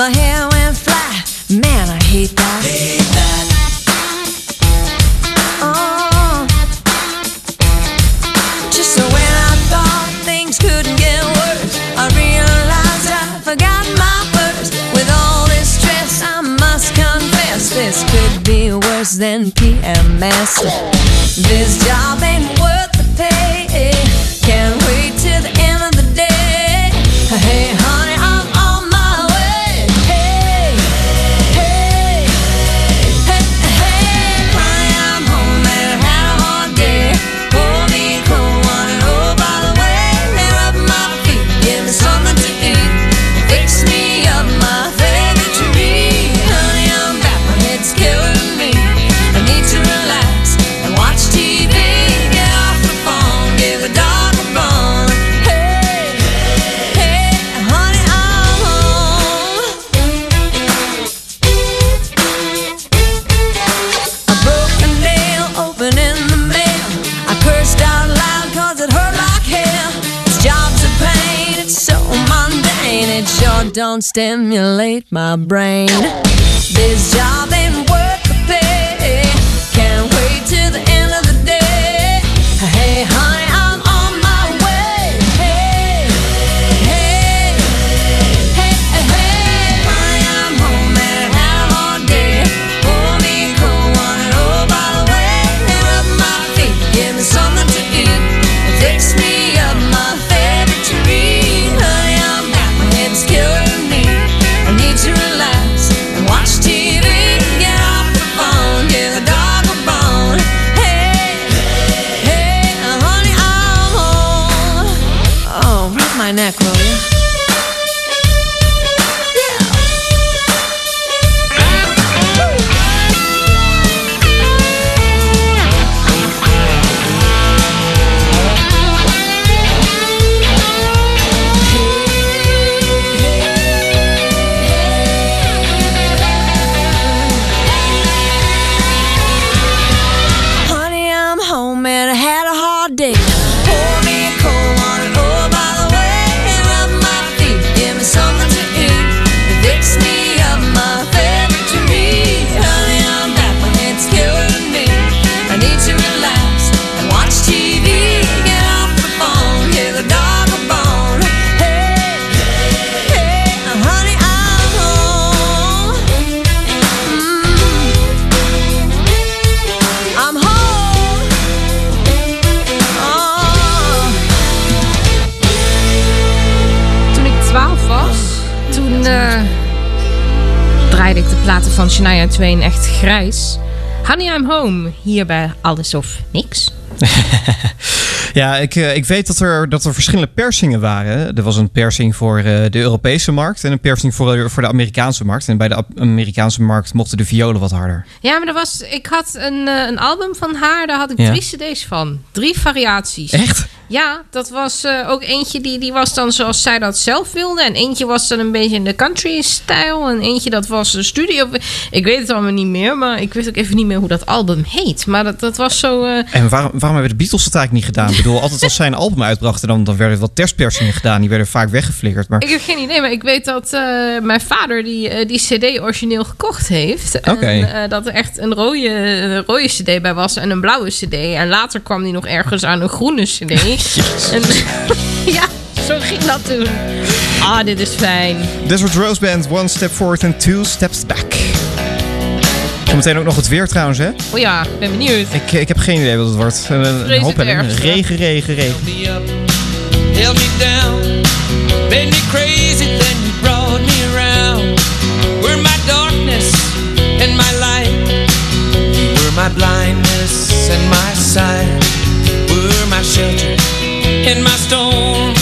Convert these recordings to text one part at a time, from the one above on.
My hair don't stimulate my brain. This job van Shania Twain echt grijs. Honey, I'm home. Hier bij Alles of Niks. Ja, ik, eh, ik weet dat er, dat er verschillende persingen waren. Er was een persing voor eh, de Europese markt en een persing voor, de- voor de Amerikaanse markt. En bij de Amerikaanse markt mochten de violen wat harder. Ja, maar er was, ik had een, eh, een album van haar, daar had ik Ja. drie cd's van. Drie variaties. Echt? Ja, dat was eh, ook eentje die, die was dan zoals zij dat zelf wilde. En eentje was dan een beetje in de country-stijl. En eentje dat was een studio. Ik weet het allemaal niet meer, maar ik wist ook even niet meer hoe dat album heet. Maar dat, dat was zo... eh, En waarom, waarom hebben de Beatles het eigenlijk niet gedaan? Ik bedoel, altijd als zij een album uitbrachten, dan, dan werden er wat testpersingen gedaan. Die werden vaak weggeflikkerd. Maar Ik heb geen idee, maar ik weet dat eh, mijn vader die, die CD origineel gekocht heeft. En Oké. eh, dat er echt een rode, een rode CD bij was en een blauwe CD. En later kwam die nog ergens aan een groene CD. En, ja, zo ging dat toen. Ah, dit is fijn. Desert Rose Band, One Step Forward and Two Steps Back. Zometeen ook nog het weer trouwens, hè? Oh ja, ik ben benieuwd. Ik, eh, ik heb geen idee wat het wordt. Een, een hoop. Regen, regen, regen. Held me down, made me crazy, then you brought me around. Were my darkness and my light. Were my blindness and my sight. Were my shelter in my stone.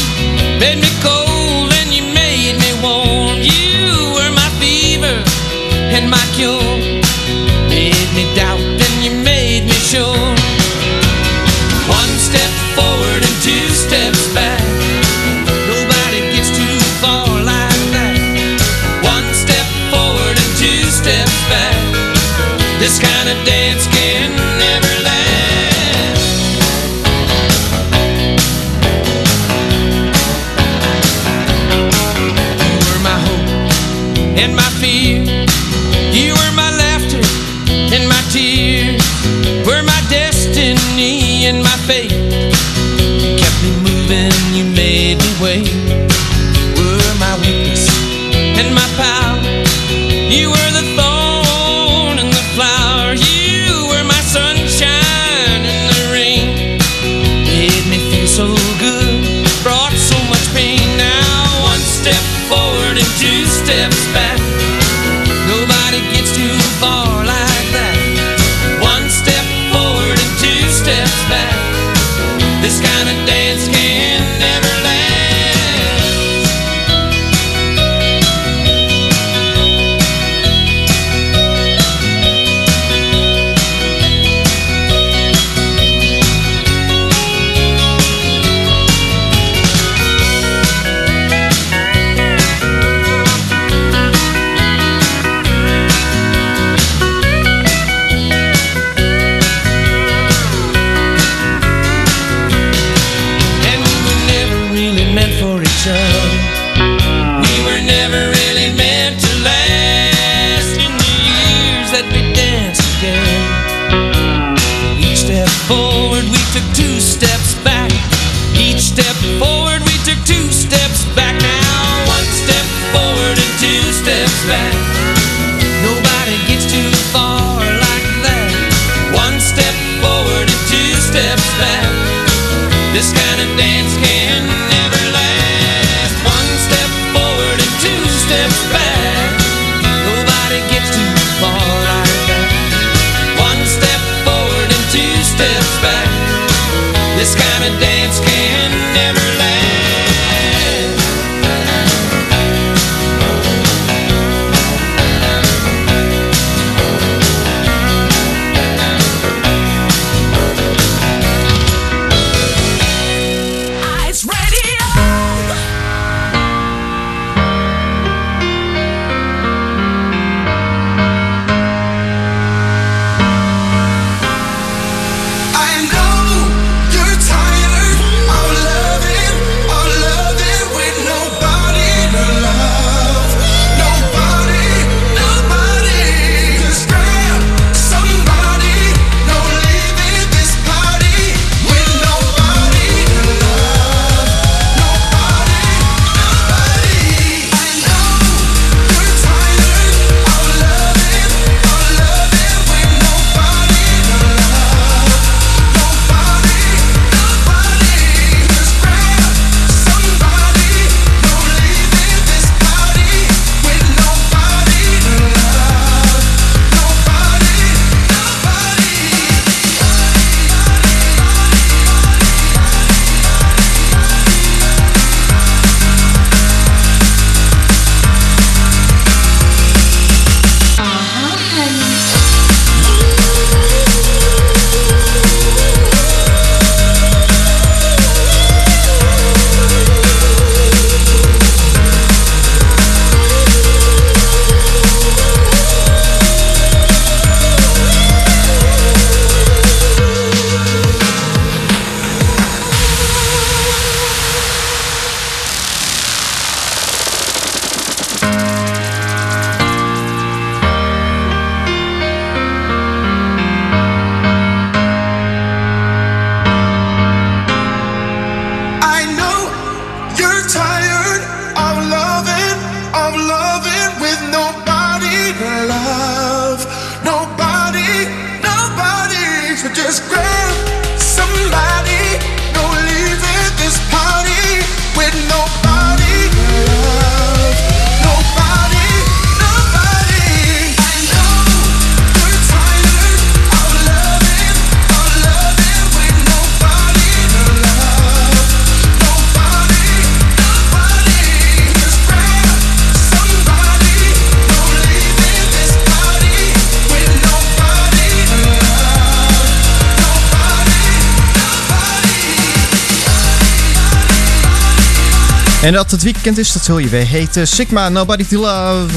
En dat het weekend is, dat zul je weer heten. Sigma, Nobody to Love.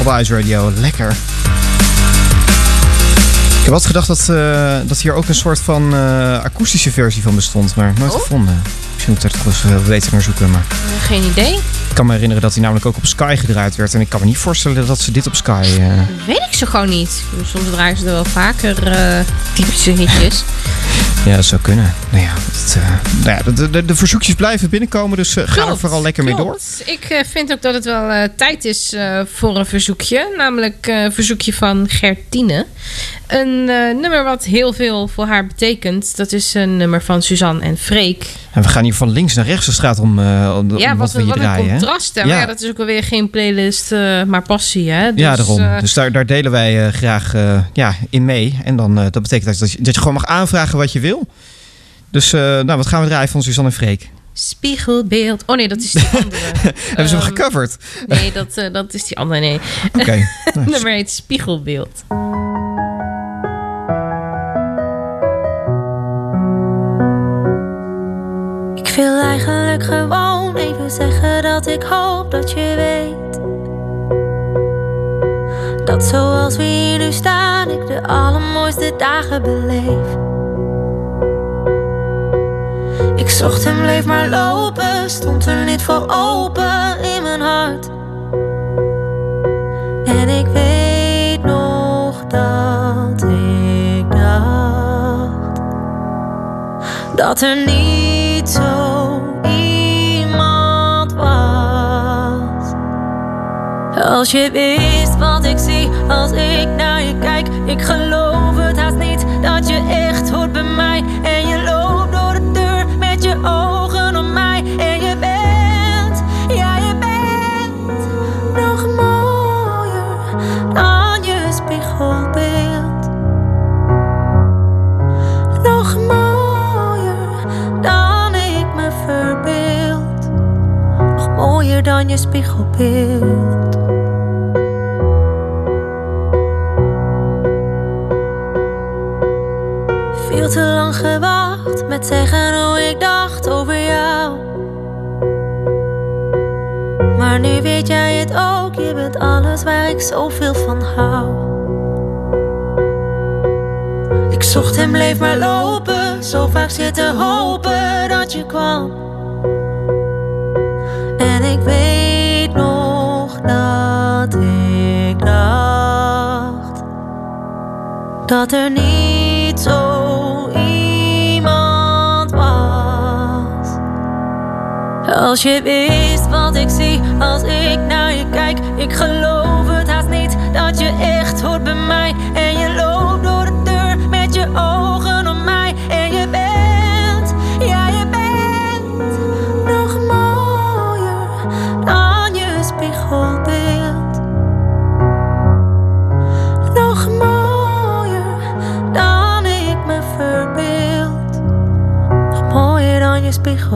Op Ice Radio, lekker. Ik heb altijd gedacht dat, eh, dat hier ook een soort van eh, akoestische versie van bestond, maar nooit Oh. gevonden. Misschien moet ik er toch eens eh, beter naar zoeken. Maar Geen idee. ik kan me herinneren dat hij namelijk ook op Sky gedraaid werd. En ik kan me niet voorstellen dat ze dit op Sky... Weet ik zo gewoon niet. Soms draaien ze er wel vaker typische hitjes. Ja, dat zou kunnen. Nou ja, het, eh, nou ja de, de, de verzoekjes blijven binnenkomen, dus eh, ga er vooral lekker mee door. Ik eh, vind ook dat het wel tijd is voor een verzoekje. Namelijk een verzoekje van Gertine. Een nummer wat heel veel voor haar betekent. Dat is een nummer van Suzanne en Freek. En we gaan hier van links naar rechts de straat om, om, ja, om wat, wat we hier wat een draaien. contrast. hè. Ja. Ja. dat is ook alweer geen playlist, maar passie. Hè? Dus, ja, daarom. dus daar, daar delen wij graag ja, in mee. En dan, dat betekent dat je, dat je gewoon mag aanvragen wat je wil. Dus eh, nou, wat gaan we draaien van Suzanne en Freek? Spiegelbeeld. Oh nee, dat is die andere. Hebben ze hem Ehm, gecoverd? Nee, dat, eh, dat is die andere. Nee. Oké. Nummer heet Spiegelbeeld. Ik wil eigenlijk gewoon even zeggen dat ik hoop dat je weet. Dat zoals we hier nu staan, ik de allermooiste dagen beleef. Ik zocht en bleef maar lopen, stond er niet voor open in mijn hart. En ik weet nog dat ik dacht dat er niet zo iemand was. Als je wist wat ik zie als ik naar je kijk, ik geloof dan je spiegelbeeld. Veel te lang gewacht met zeggen hoe ik dacht over jou. Maar nu weet jij het ook, je bent alles waar ik zoveel van hou. Ik zocht en bleef maar lopen, zo vaak zitten hopen dat je kwam. Ik weet nog dat ik dacht dat er niet zo iemand was. Als je wist wat ik zie als ik naar je kijk, ik geloof het haast niet dat je echt hoort.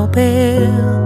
Je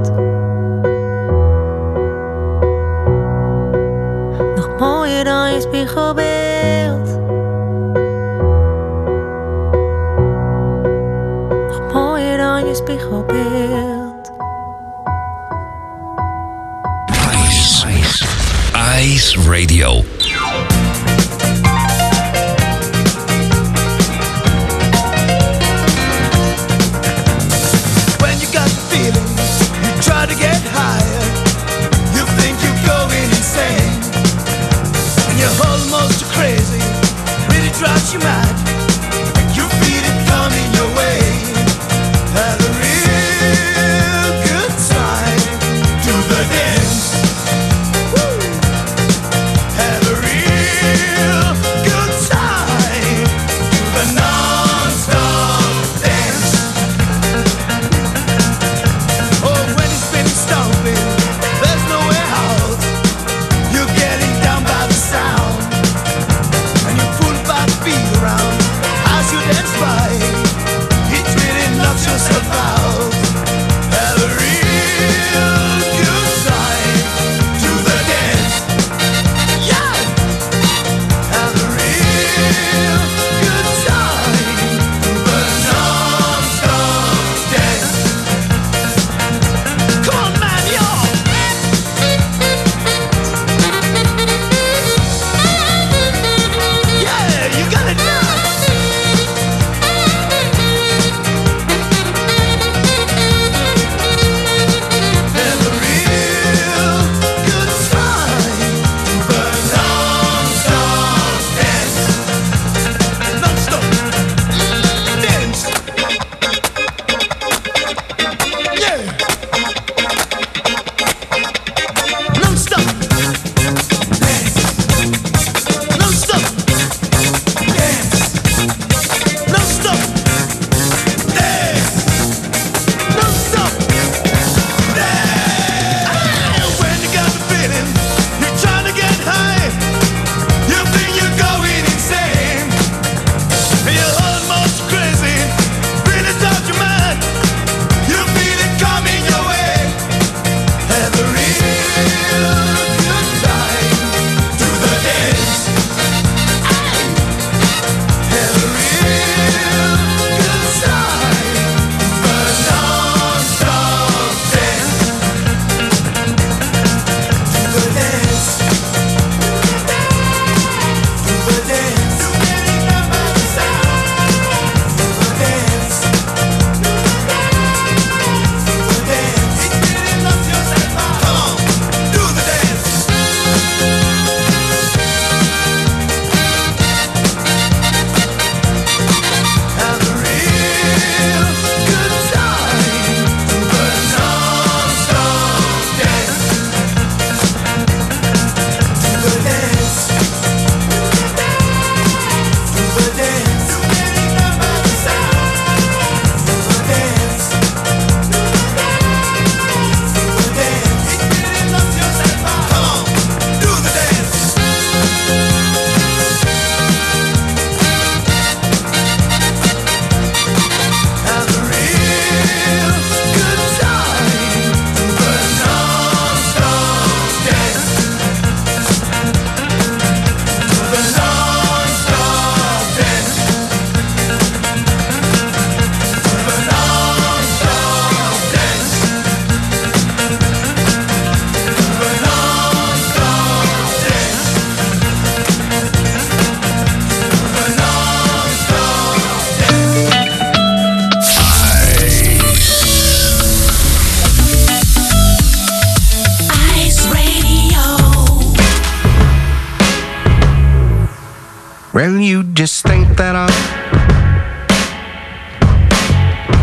just think that I'm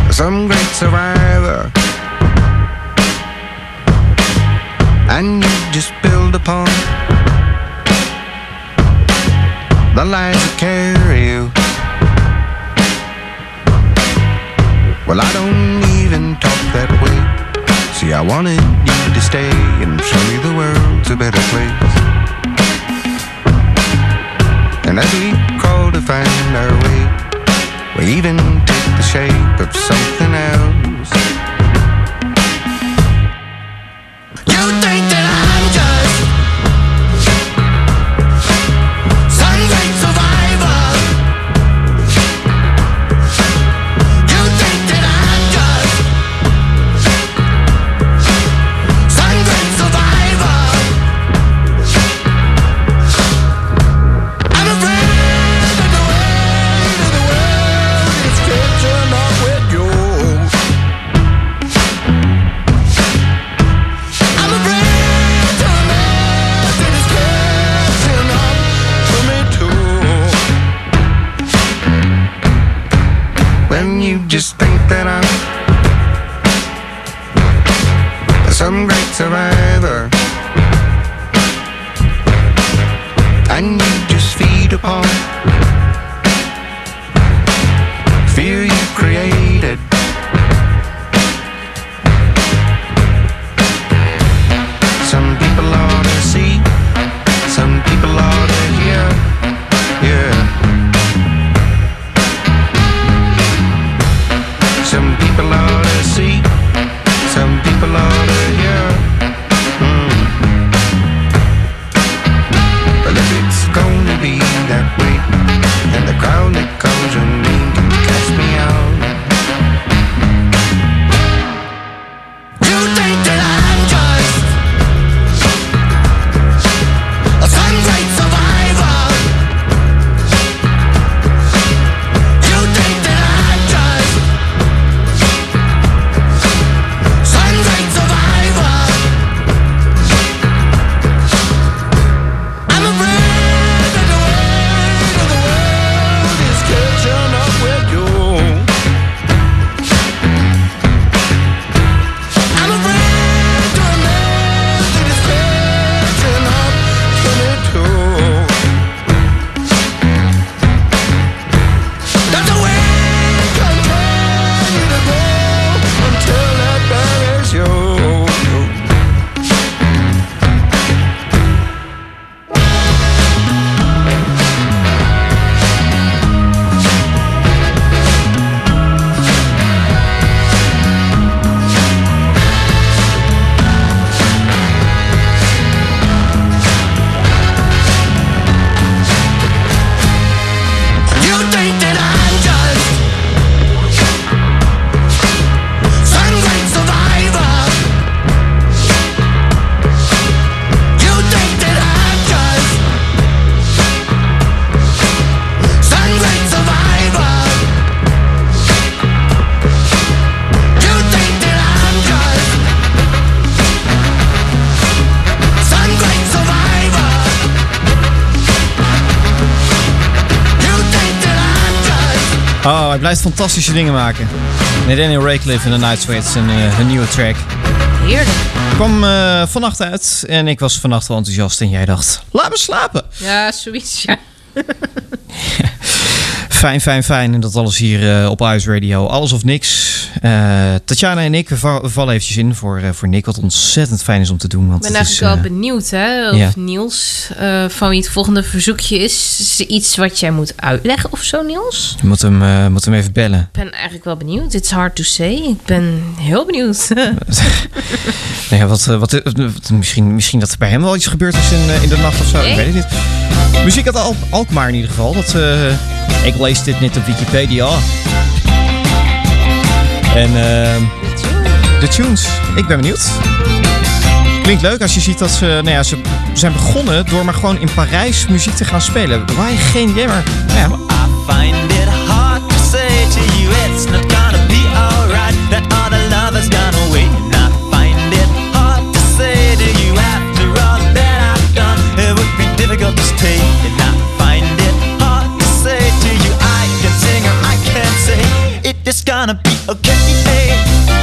some great survivor. And you just build upon the lies that carry you. Well, I don't even talk that way. See, I wanted you to stay and show me the world's a better place. As we crawl to find our way, we even take the shape of something else. You think Oh, hij blijft fantastische dingen maken. Nathaniel Raycliffe in The Night Sweats, een, eh, een nieuwe track. Heerlijk. Kwam eh, vannacht uit en ik was vannacht wel enthousiast en jij dacht, laat me slapen. Ja, zoiets, ja. Fijn, fijn, fijn. En dat alles hier eh, op Ice Radio. Alles of niks. Eh, Tatjana en ik, vallen eventjes in voor, eh, voor Nick. Wat ontzettend fijn is om te doen. Want Ik ben eigenlijk is, wel benieuwd, hè, of. Niels, van wie het volgende verzoekje is. Is iets wat jij moet uitleggen of zo, Niels? Je moet hem, moet hem even bellen. Ik ben eigenlijk wel benieuwd. It's hard to say. Ik ben heel benieuwd. Nee, wat, eh, wat, wat- misschien, misschien dat er bij hem wel iets gebeurd is in, in de nacht of zo. Nee. Ik weet het niet. Muziek uit Al Alkmaar in ieder geval. Dat, ik lees dit net op Wikipedia. En ehm, de tunes. Ik ben benieuwd. Klinkt leuk als je ziet dat ze, nou ja, ze zijn begonnen door maar gewoon in Parijs muziek te gaan spelen. Waar geen maar nou ja, It's gonna be okay.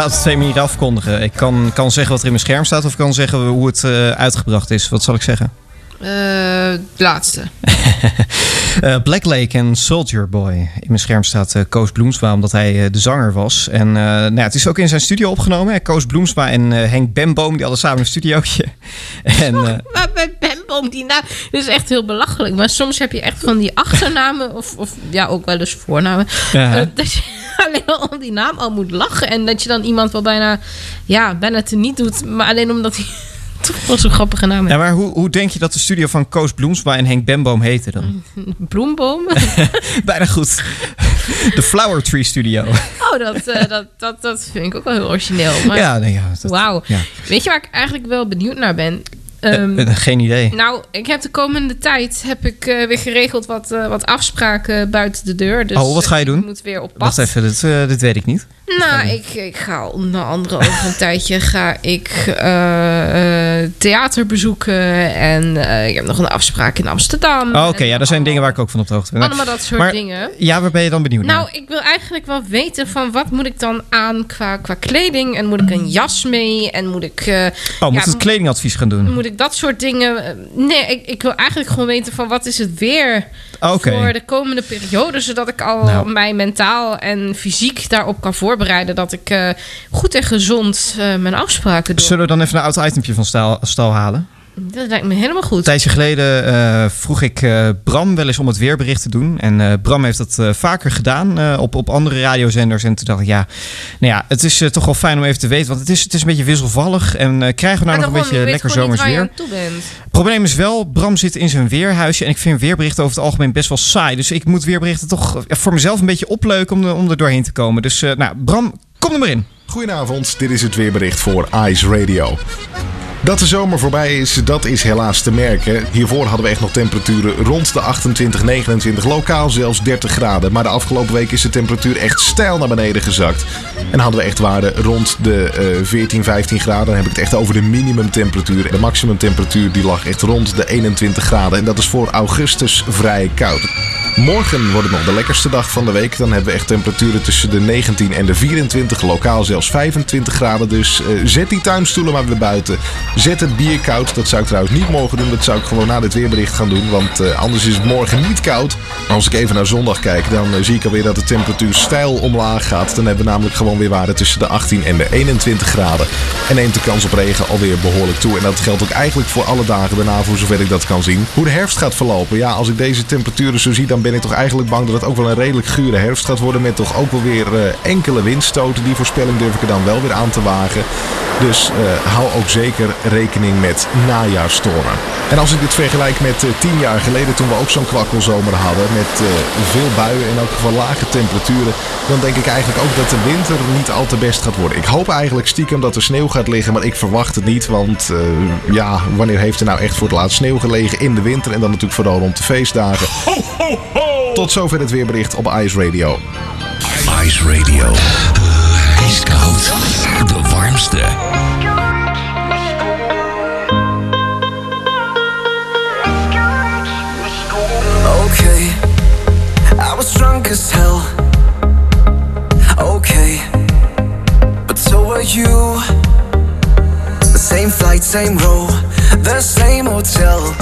Plaat op twee manieren afkondigen. Ik kan, kan zeggen wat er in mijn scherm staat of ik kan zeggen hoe het eh, uitgebracht is. Wat zal ik zeggen? Eh, de laatste. Eh, Black Lake en Soldier Boy. In mijn scherm staat eh, Koos Bloemsma, omdat hij de zanger was. En nou ja, het is ook in zijn studio opgenomen. Hè. Koos Bloemsma en Henk Bemboom, die hadden samen een studiootje. en, Maar bij Bemboom, die naam dat is echt heel belachelijk. Maar soms heb je echt van die achternamen, of, of ja, ook wel eens voornamen. Ja. dat je alleen al om die naam al moet lachen. En dat je dan iemand wel bijna, ja, bijna niet doet. Maar alleen omdat hij toch wel zo'n grappige naam ja, heeft. maar hoe, hoe denk je dat de studio van Koos Bloemsma en Henk Bemboom heette dan? Bloemboom. Bijna goed. De Flower Tree Studio. Oh, dat, eh, dat, dat, dat vind ik ook wel heel origineel. Maar, Ja, nee, ja, dat- Wauw. ja. Weet je waar ik eigenlijk wel benieuwd naar ben? Eh, geen idee. Nou, ik heb de komende tijd heb ik eh, weer geregeld wat, wat afspraken buiten de deur. Dus oh, wat ga je doen? Ik moet weer op pad. Wacht even, dit, eh, dit weet ik niet. Nou, ik, ik ga onder andere over een tijdje ga ik eh, eh, theater bezoeken. En eh, ik heb nog een afspraak in Amsterdam. Oh, Oké, ja, daar zijn dingen waar ik ook van op de hoogte ben. Allemaal dat soort Maar- dingen. Ja, waar ben je dan benieuwd naar? Nou, ik wil eigenlijk wel weten van wat moet ik dan aan qua, qua kleding. En moet ik een jas mee? En moet ik... oh, moet ja, het kledingadvies gaan doen? moet ik dat soort dingen... Nee, ik, ik wil eigenlijk gewoon weten van wat is het weer Voor de komende periode. Zodat ik al Nou. mij mentaal en fysiek daarop kan voorbereiden. Dat ik eh, goed en gezond eh, mijn afspraken doe. Zullen we dan even een oud itempje van stal halen? Dat lijkt me helemaal Een goed. tijdje geleden eh, vroeg ik eh, Bram wel eens om het weerbericht te doen. En eh, Bram heeft dat eh, vaker gedaan eh, op, op andere radiozenders. En toen dacht ik, ja, nou ja, het is toch wel fijn om even te weten. Want het is, het is een beetje wisselvallig. En eh, krijgen we nou Maar nog een beetje lekker zomers weer? aan toe bent. Het probleem is wel, Bram zit in zijn weerhuisje. En ik vind weerberichten over het algemeen best wel saai. Dus ik moet weerberichten toch voor mezelf een beetje opleuken om, er- om er doorheen te komen. Dus eh, nou, Bram, kom er maar in. Goedenavond, dit is het weerbericht voor Ice Radio. Dat de zomer voorbij is, dat is helaas te merken. Hiervoor hadden we echt nog temperaturen rond de 28, 29, lokaal zelfs 30 graden. Maar de afgelopen week is de temperatuur echt stijl naar beneden gezakt. En hadden we echt waarden rond de eh 14, 15 graden. Dan heb ik het echt over de minimumtemperatuur. De maximumtemperatuur die lag echt rond de 21 graden. En dat is voor augustus vrij koud. Morgen wordt het nog de lekkerste dag van de week. Dan hebben we echt temperaturen tussen de 19 en de 24, lokaal zelfs 25 graden. Dus eh, zet die tuinstoelen maar weer buiten. Zet het bier koud. Dat zou ik trouwens niet morgen doen. Dat zou ik gewoon na dit weerbericht gaan doen. Want eh, anders is het morgen niet koud. Als ik even naar zondag kijk, dan eh, zie ik alweer dat de temperatuur stijl omlaag gaat. Dan hebben we namelijk gewoon weer waarden tussen de 18 en de 21 graden. En neemt de kans op regen alweer behoorlijk toe. En dat geldt ook eigenlijk voor alle dagen daarna, voor zover ik dat kan zien. Hoe de herfst gaat verlopen. Ja, als ik deze temperaturen zo zie, dan ben ik toch eigenlijk bang dat het ook wel een redelijk gure herfst gaat worden. Met toch ook wel weer eh, enkele windstoten. Die voorspelling durf ik er dan wel weer aan te wagen. Dus eh, hou ook zeker rekening met najaarstormen. En als ik dit vergelijk met eh, tien jaar geleden, toen we ook zo'n kwakkelzomer hadden. Met veel buien en ook geval lage temperaturen. Dan denk ik eigenlijk ook dat de winter niet al te best gaat worden. Ik hoop eigenlijk stiekem dat er sneeuw gaat liggen, maar ik verwacht het niet. Want ja, wanneer heeft er nou echt voor het laatst sneeuw gelegen in de winter? En dan natuurlijk vooral rond de feestdagen. Tot zover het weerbericht op Ice Radio. Ice Radio. Ijskoud. De warmste. Okay, I was drunk as hell. Okay, but so were you. The same flight, same row, the same hotel.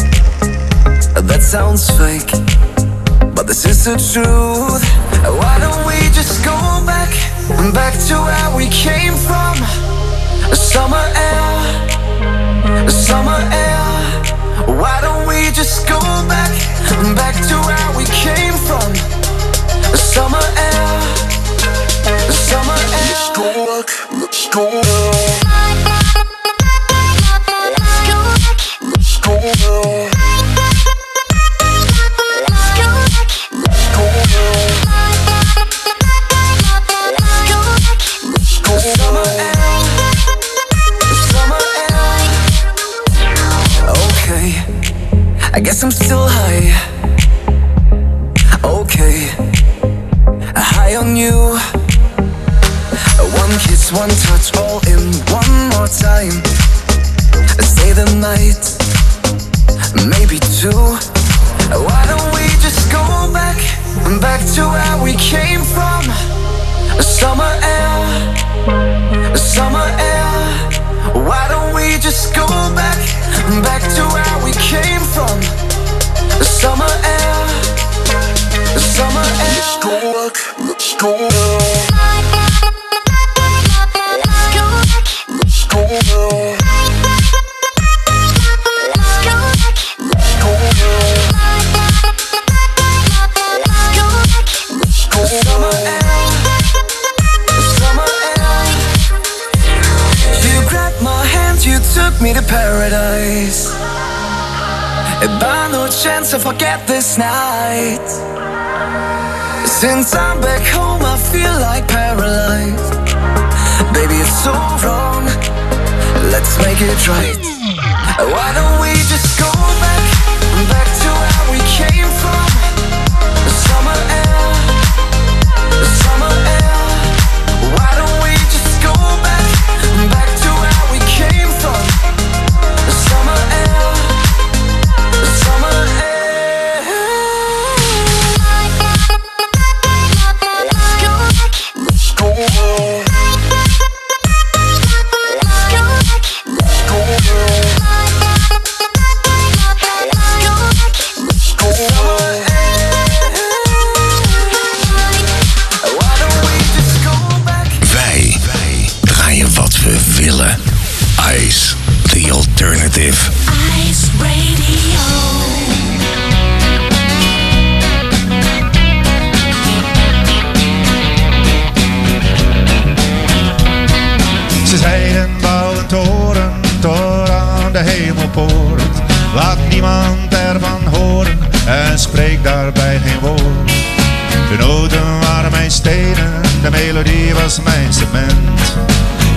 That sounds fake, but this is the truth. Why don't we just go back, back to where we came from? Summer air, summer air. Why don't we just go back, back to where we came from? Summer air, summer air. Let's go back, let's go back. Let's go back. Let's I Summer and Okay. I guess I'm still high. Okay, high on you. One kiss, one touch, all in one more time. Stay the night, maybe two. Why don't we just go back, back to where we came from? Summer air, summer air. Why don't we just go back Back to where we came from? Summer air. Summer air. Let's go back, let's go back. Let's go back, let's go back. To forget this night. Since I'm back home, I feel like paralyzed. Baby, it's so wrong. Let's make it right. Why don't we just go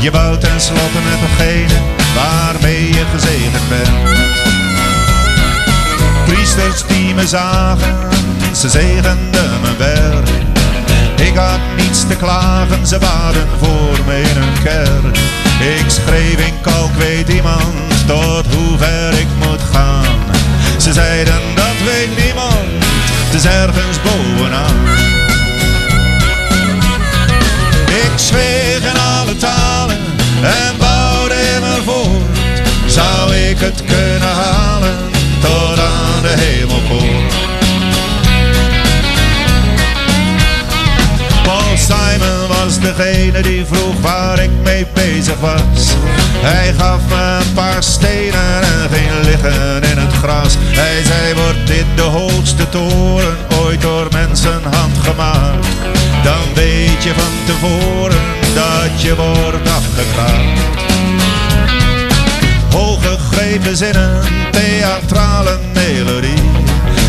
Je bouwt tenslotte met degene waarmee je gezegend bent. Priesters die me zagen, ze zegenden mijn werk. Ik had niets te klagen, ze baden voor me in hun kerk. Ik schreef in kalk, weet iemand tot hoe ver ik moet gaan. Ze zeiden dat weet niemand, het is ergens bovenaan. Ik zweeg in en bouwde immer voort. Zou ik het kunnen halen tot aan de hemelpoort? Degene die vroeg waar ik mee bezig was. Hij gaf me een paar stenen en ging liggen in het gras. Hij zei, wordt dit de hoogste toren ooit door mensenhand gemaakt? Dan weet je van tevoren dat je wordt afgekraakt. Hooggegrepen zinnen, theatrale melodie.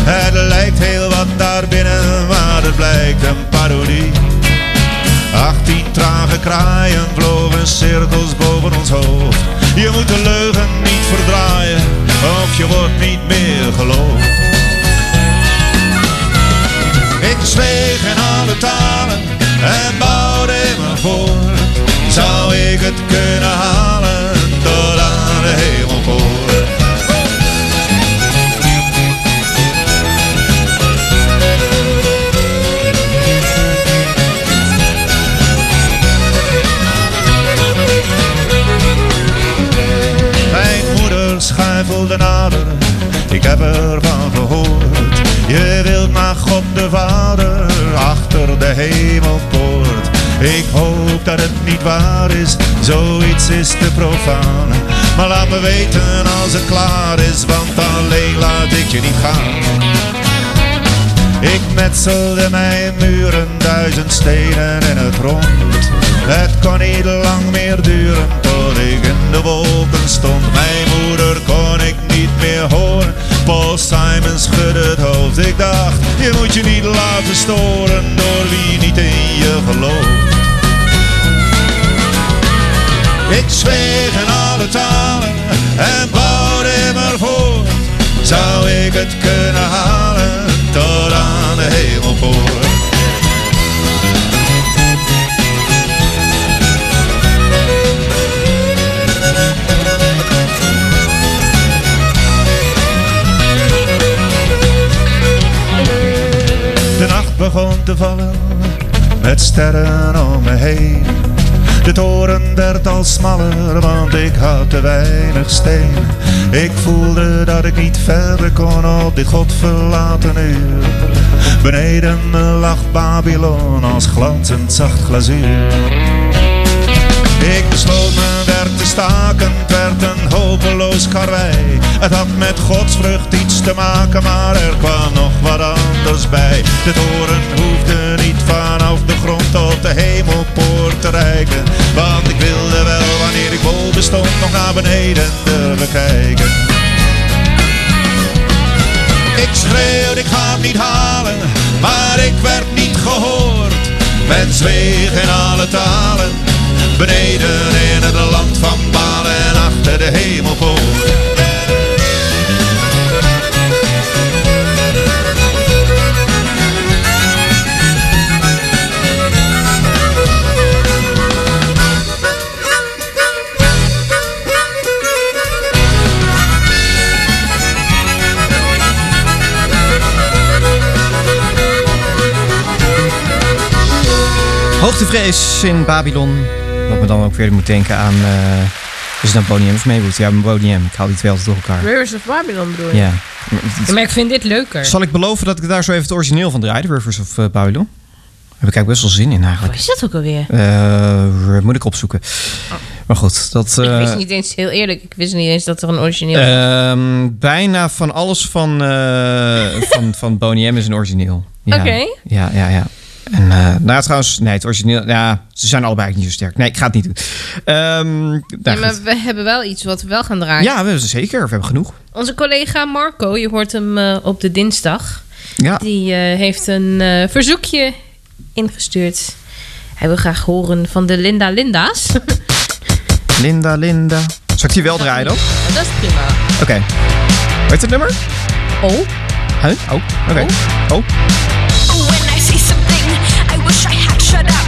Het lijkt heel wat daar binnen, maar het blijkt een parodie. Kraaien vlogen cirkels boven ons hoofd. Je moet de leugen niet verdraaien, of je wordt niet meer geloofd. Ik zweeg in alle talen en bouwde me voort. Zou ik het kunnen halen tot aan de hemelpoort? Ik heb ervan gehoord. Je wilt naar God de Vader, achter de hemelpoort. Ik hoop dat het niet waar is, zoiets is te profaan. Maar laat me weten als het klaar is, want alleen laat ik je niet gaan. Ik metselde mijn muren, duizend stenen in het rond. Het kon niet lang meer duren tot ik in de wolken stond. Mijn moeder kon ik niet meer horen. Paul Simon schudde het hoofd. Ik dacht, je moet je niet laten storen door wie niet in je gelooft. Ik zweeg in alle talen en bouwde immer voort. Zou ik het kunnen halen tot aan de? De nacht begon te vallen met sterren om me heen. De toren werd al smaller, want ik had te weinig steen. Ik voelde dat ik niet verder kon op dit godverlaten uur. Beneden lag Babylon als glanzend zacht glazuur. Ik besloot mijn werk te staken, het werd een hopeloos karwei. Het had met godsvrucht iets te maken, maar er kwam nog wat anders bij. De toren hoefde niet vanaf de grond tot de hemelpoort te reiken. Want ik wilde wel, wanneer ik boven stond, nog naar beneden durven kijken. Ik schreeuwde, ik ga het niet halen, maar ik werd niet gehoord. Men zweeg in alle talen, beneden in het land van Balen en achter de hemelpoort. Hoogtevrees in Babylon. Wat me dan ook weer moet denken aan... eh is het nou Boney M of Maywood? Ja, Boney M. Ik haal die twee altijd door elkaar. Rivers of Babylon bedoel je? Ja. Ja, Maar ik vind dit leuker. Zal ik beloven dat ik daar zo even het origineel van draai? de Rivers of eh, Babylon? Daar heb ik eigenlijk best wel zin in Hoe eigenlijk. is dat ook alweer? Eh, moet ik opzoeken. Maar goed, dat... ik eh, wist niet eens, heel eerlijk, ik wist niet eens dat er een origineel Ehm, bijna van alles van, eh van, van Boney M is een origineel. Ja. Oké. Ja, ja, ja. En eh nou trouwens, nee, het origineel, ja, ze zijn allebei eigenlijk niet zo sterk. Nee, ik ga het niet doen. Nou, Ja, maar we hebben wel iets wat we wel gaan draaien. ja, we hebben ze zeker. We hebben genoeg. Onze collega Marco, je hoort hem eh, op de dinsdag. Ja. Die eh, heeft een eh, verzoekje ingestuurd. Hij wil graag horen van de Linda Linda's. Linda, Linda. Zal ik die wel draaien dan? dat is prima. Oké. Weet het nummer? Oh. Huh? Oh, oké. Oh. When shut up.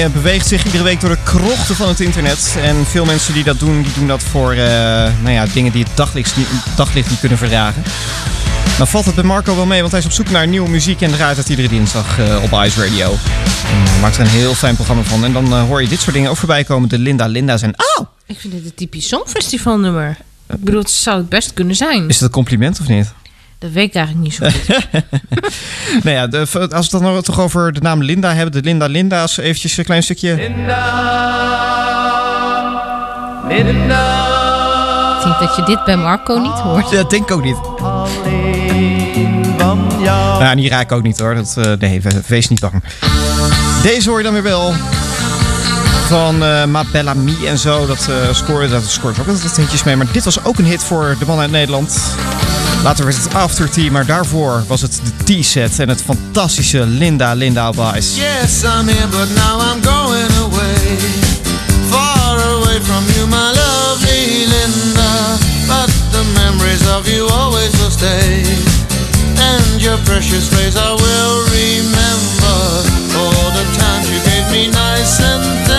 Hij eh, beweegt zich iedere week door de krochten van het internet. En veel mensen die dat doen, die doen dat voor eh, nou ja, dingen die het daglicht niet, daglicht niet kunnen verdragen. Dan valt het bij Marco wel mee, want hij is op zoek naar nieuwe muziek en draait het iedere dinsdag eh, op Ice Radio. En hij maakt er een heel fijn programma van. En dan hoor je dit soort dingen ook voorbij komen. De Linda Linda's en... Oh! Ik vind dit een typisch songfestivalnummer. Ik bedoel, het zou het best kunnen zijn. Is het een compliment of niet? Dat weet ik eigenlijk niet zo goed. nou ja, de, als we het dan toch over de naam Linda hebben. De Linda Linda's, eventjes een klein stukje. Linda, Linda. Ik denk dat je dit bij Marco niet hoort. Dat denk ik ook niet. Nou, ja, die raak ik ook niet hoor. Dat, eh, nee, wees niet bang. Deze hoor je dan weer wel. Van uh, Ma en zo. Dat, eh, uh, scoort, dat scoort ook altijd hintjes mee. Maar dit was ook een hit voor de man uit Nederland. Later werd het After Tea, maar daarvoor was het de T-set en het fantastische Linda Linda Wise. Yes, I'm here, but now I'm going away. Far away from you, my lovely Linda. But the memories of you always will stay. And your precious face I will remember. All the times you gave me nice and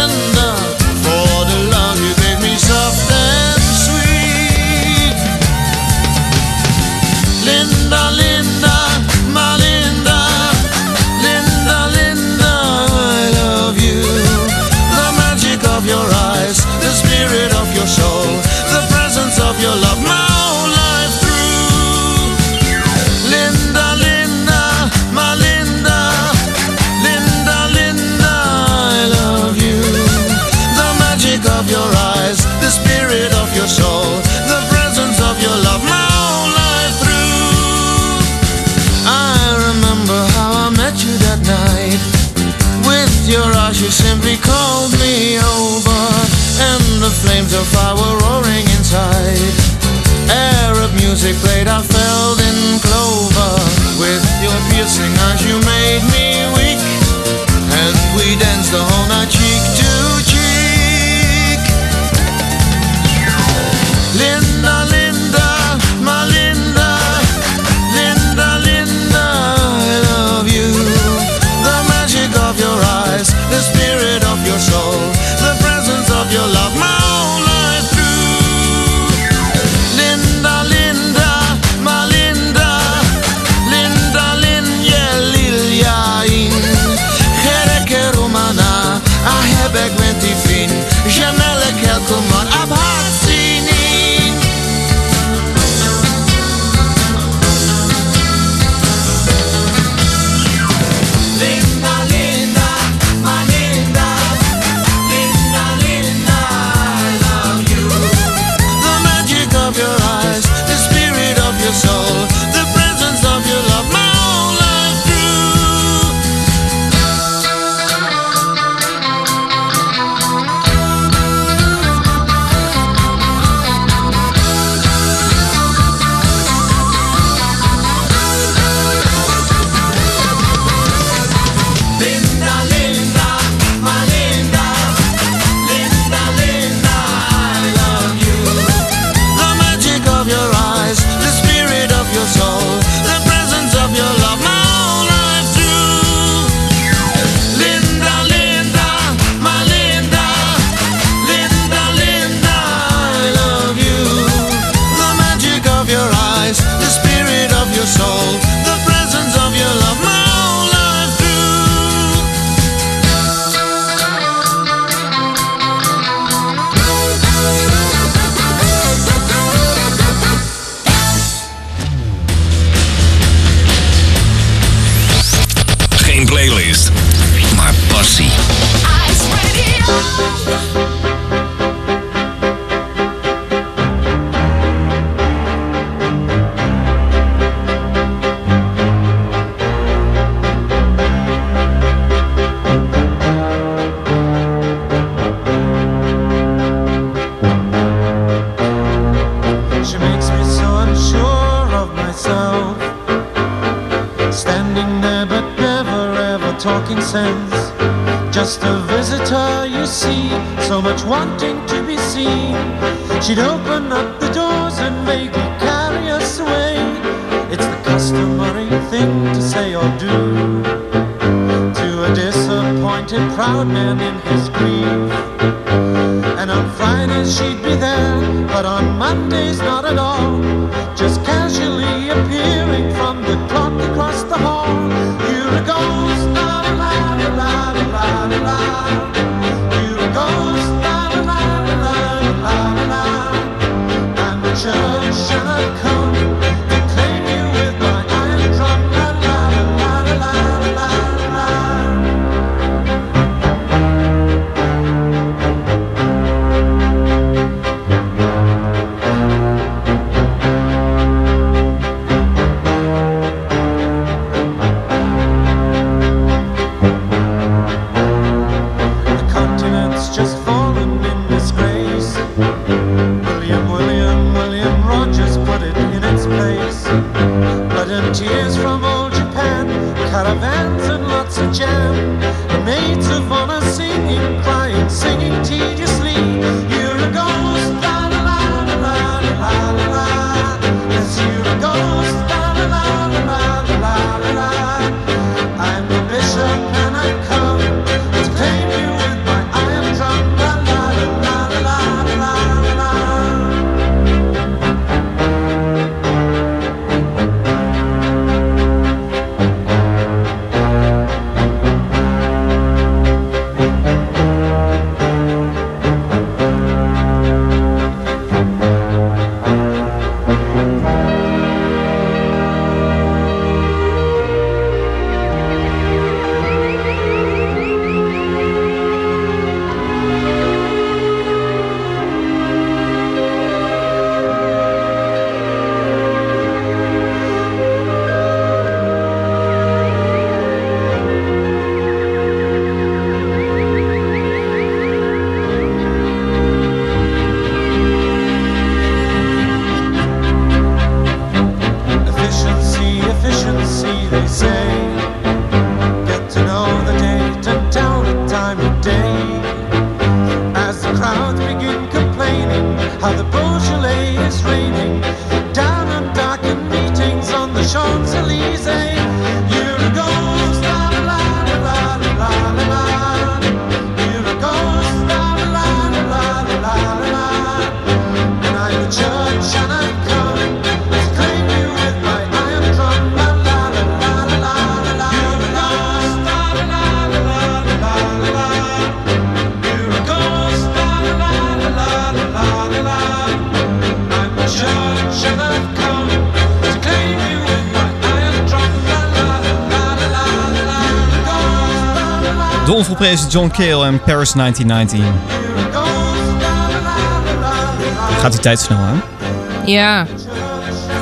every plate I filled in clover with your piercing eyes. she John Cale en Paris 1919. Gaat die tijd snel aan? Ja,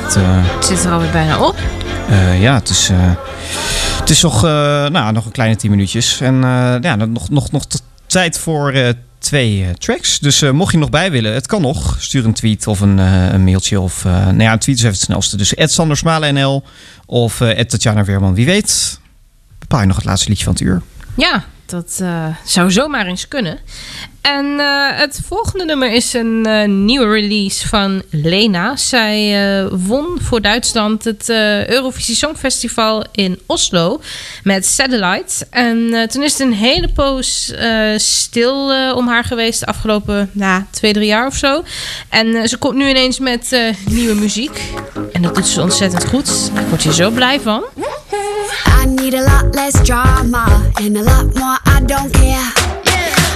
Het, eh, het zit er alweer bijna op. eh, ja, het is, eh, het is nog, nou, nog een kleine 10 minuutjes. En ja, nog, nog, nog tijd voor twee tracks. Dus mocht je nog bij willen, het kan nog. Stuur een tweet of een, een mailtje. Of, eh, nou ja, een tweet is even het snelste. Dus Ed Sander Smalen NL of Tatjana Weerman. Wie weet, bepaal je nog het laatste liedje van het uur. Ja, dat eh, zou zomaar eens kunnen. En eh, het volgende nummer is een eh, nieuwe release van Lena. Zij won voor Duitsland het Eurovisie Songfestival in Oslo met Satellite. En toen is het een hele poos stil om haar geweest de afgelopen nou, twee, drie jaar of zo. En ze komt nu ineens met nieuwe muziek. En dat doet ze ontzettend goed. Daar word je zo blij van. Need a lot less drama and a lot more I don't care.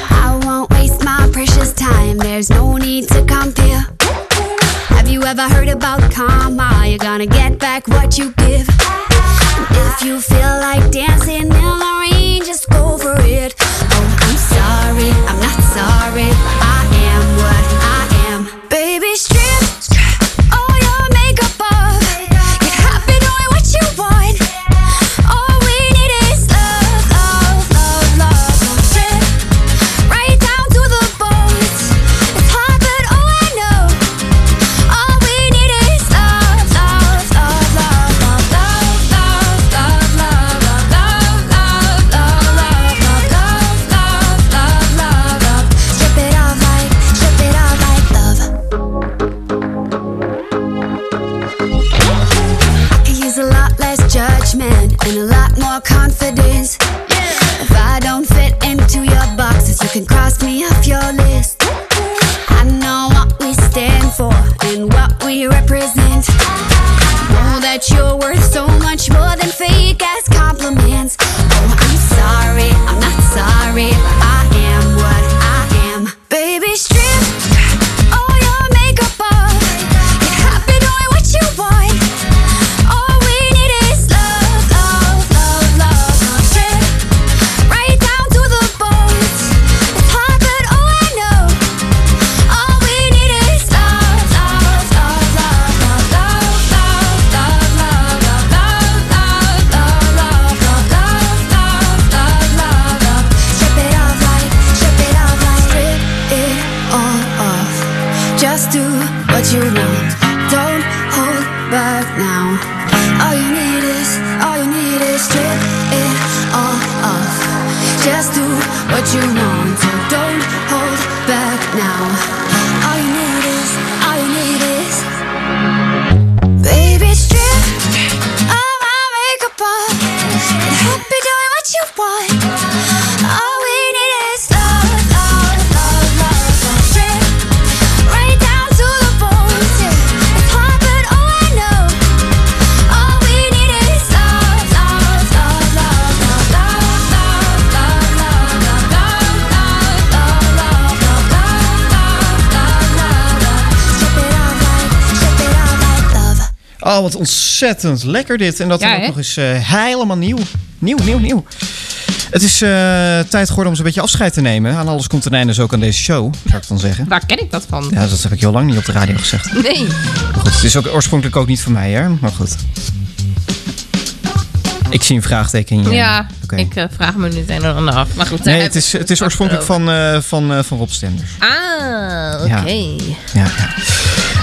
I won't waste my precious time, there's no need to compare. Have you ever heard about karma? You're gonna get back what you give. If you feel like dancing in the rain, just go for it. Oh, I'm sorry, I'm not sorry. I am what ontzettend lekker dit. En dat Ja, dan ook nog eens eh, helemaal nieuw. Nieuw, nieuw, nieuw. Het is eh, tijd geworden om eens een beetje afscheid te nemen. Aan alles komt een einde, dus ook aan deze show, zou ik dan zeggen. Waar ken ik dat van? Ja, dat heb ik heel lang niet op de radio gezegd. Nee. Maar goed, het is ook oorspronkelijk ook niet van mij, hè? Maar goed. Ik zie een vraagteken in je. Ja, ik eh, vraag me nu het een en ander af. Maar goed, Nee, het is, het is oorspronkelijk van, van, van Rob Stenders. Ah, oké. Ja. Ja, ja.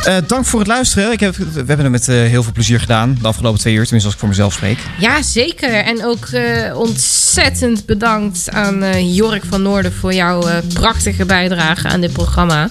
Eh, dank voor het luisteren. Ik heb, we hebben het met eh, heel veel plezier gedaan. De afgelopen twee uur, tenminste als ik voor mezelf spreek. Ja, zeker. En ook eh, ontzettend bedankt aan Jork van Noorden voor jouw prachtige bijdrage aan dit programma.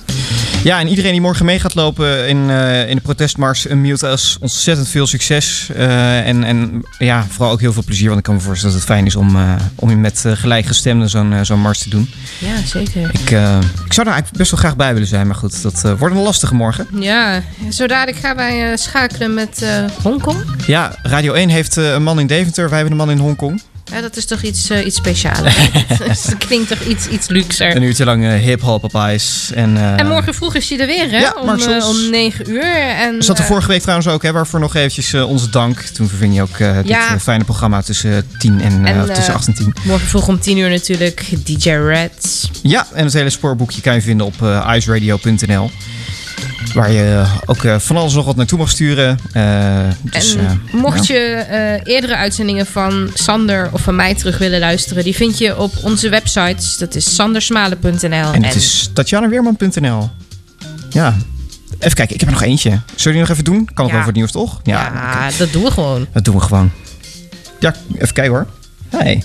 Ja, en iedereen die morgen mee gaat lopen in, eh, in de protestmars, een Mute Us, ontzettend veel succes. Eh, en, en ja, vooral ook heel veel plezier. Want ik kan me voorstellen dat het fijn is om, eh, om met uh, gelijkgestemden zo'n eh, zo'n mars te doen. Ja, zeker. Ik, eh, ik zou daar eigenlijk best wel graag bij willen zijn. Maar goed, dat eh, wordt een lastige morgen. Ja, zo dadelijk gaan wij eh, schakelen met eh, Hongkong. Ja, Radio 1 heeft eh, een man in Deventer. Wij hebben een man in Hongkong. Ja, dat is toch iets, eh, iets speciaals. dat klinkt toch iets, iets luxer. Een uurtje lang eh, hip-hop op ijs. En, eh, En morgen vroeg is hij er weer, hè? Ja, om, om 9 uur. En, zat er vorige week trouwens ook, hè, waarvoor nog eventjes onze dank. Toen verving je ook dit Ja. fijne programma tussen eh, 10 en, en, tussen eh, 8 en 10. Morgen vroeg om 10 uur natuurlijk DJ Reds. Ja, en het hele spoorboekje kan je vinden op iceradio.nl. Waar je ook eh, van alles nog wat naartoe mag sturen. Eh, dus, en eh, mocht ja. je eh, eerdere uitzendingen van Sander of van mij terug willen luisteren, die vind je op onze websites. Dat is sandersmalen.nl. En het is tatjanaweerman.nl. Ja. Even kijken, ik heb er nog eentje. Zullen we die nog even doen? Kan Ja. wel voor het nieuws, toch? Ja, Ja, dat doen we gewoon. dat doen we gewoon. Ja, even kijken hoor. Hey.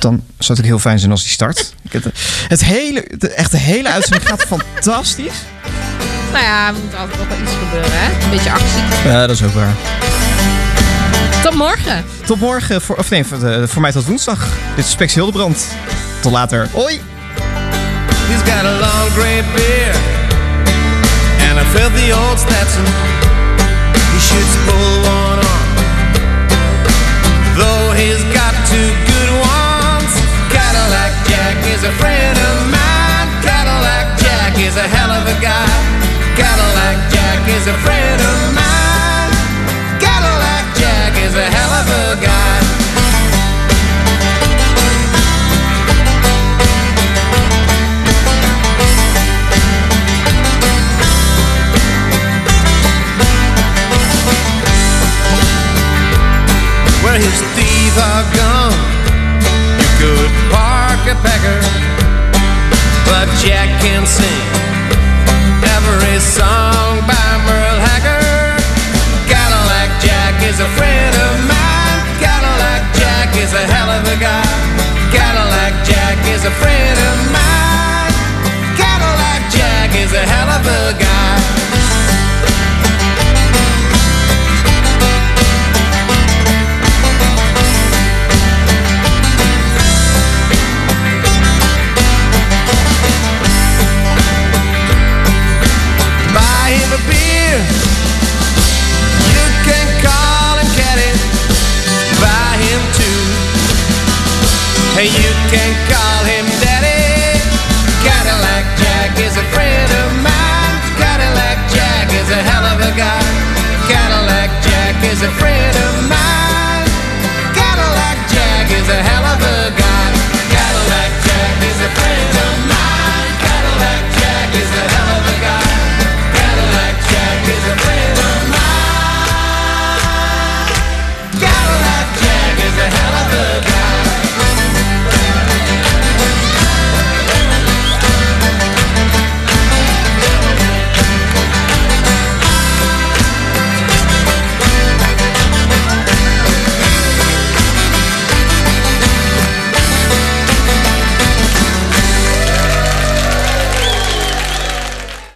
Dan zou het ook heel fijn zijn als die start. Het, het hele, de, echt de hele uitzending gaat fantastisch. Nou ja, er moet altijd nog wel iets gebeuren, hè? Een beetje actie. Ja, dat is ook waar. Tot morgen. Tot morgen, voor, of nee, voor, voor mij tot woensdag. Dit is Spex Hildebrand. Tot later. Hoi! He's got a long gray beard and a filthy old Stetson. He shoots full one on, though he's got two good ones. Cadillac Jack is a friend of mine. Cadillac Jack is a hell of a guy. Cadillac Jack is a friend of mine.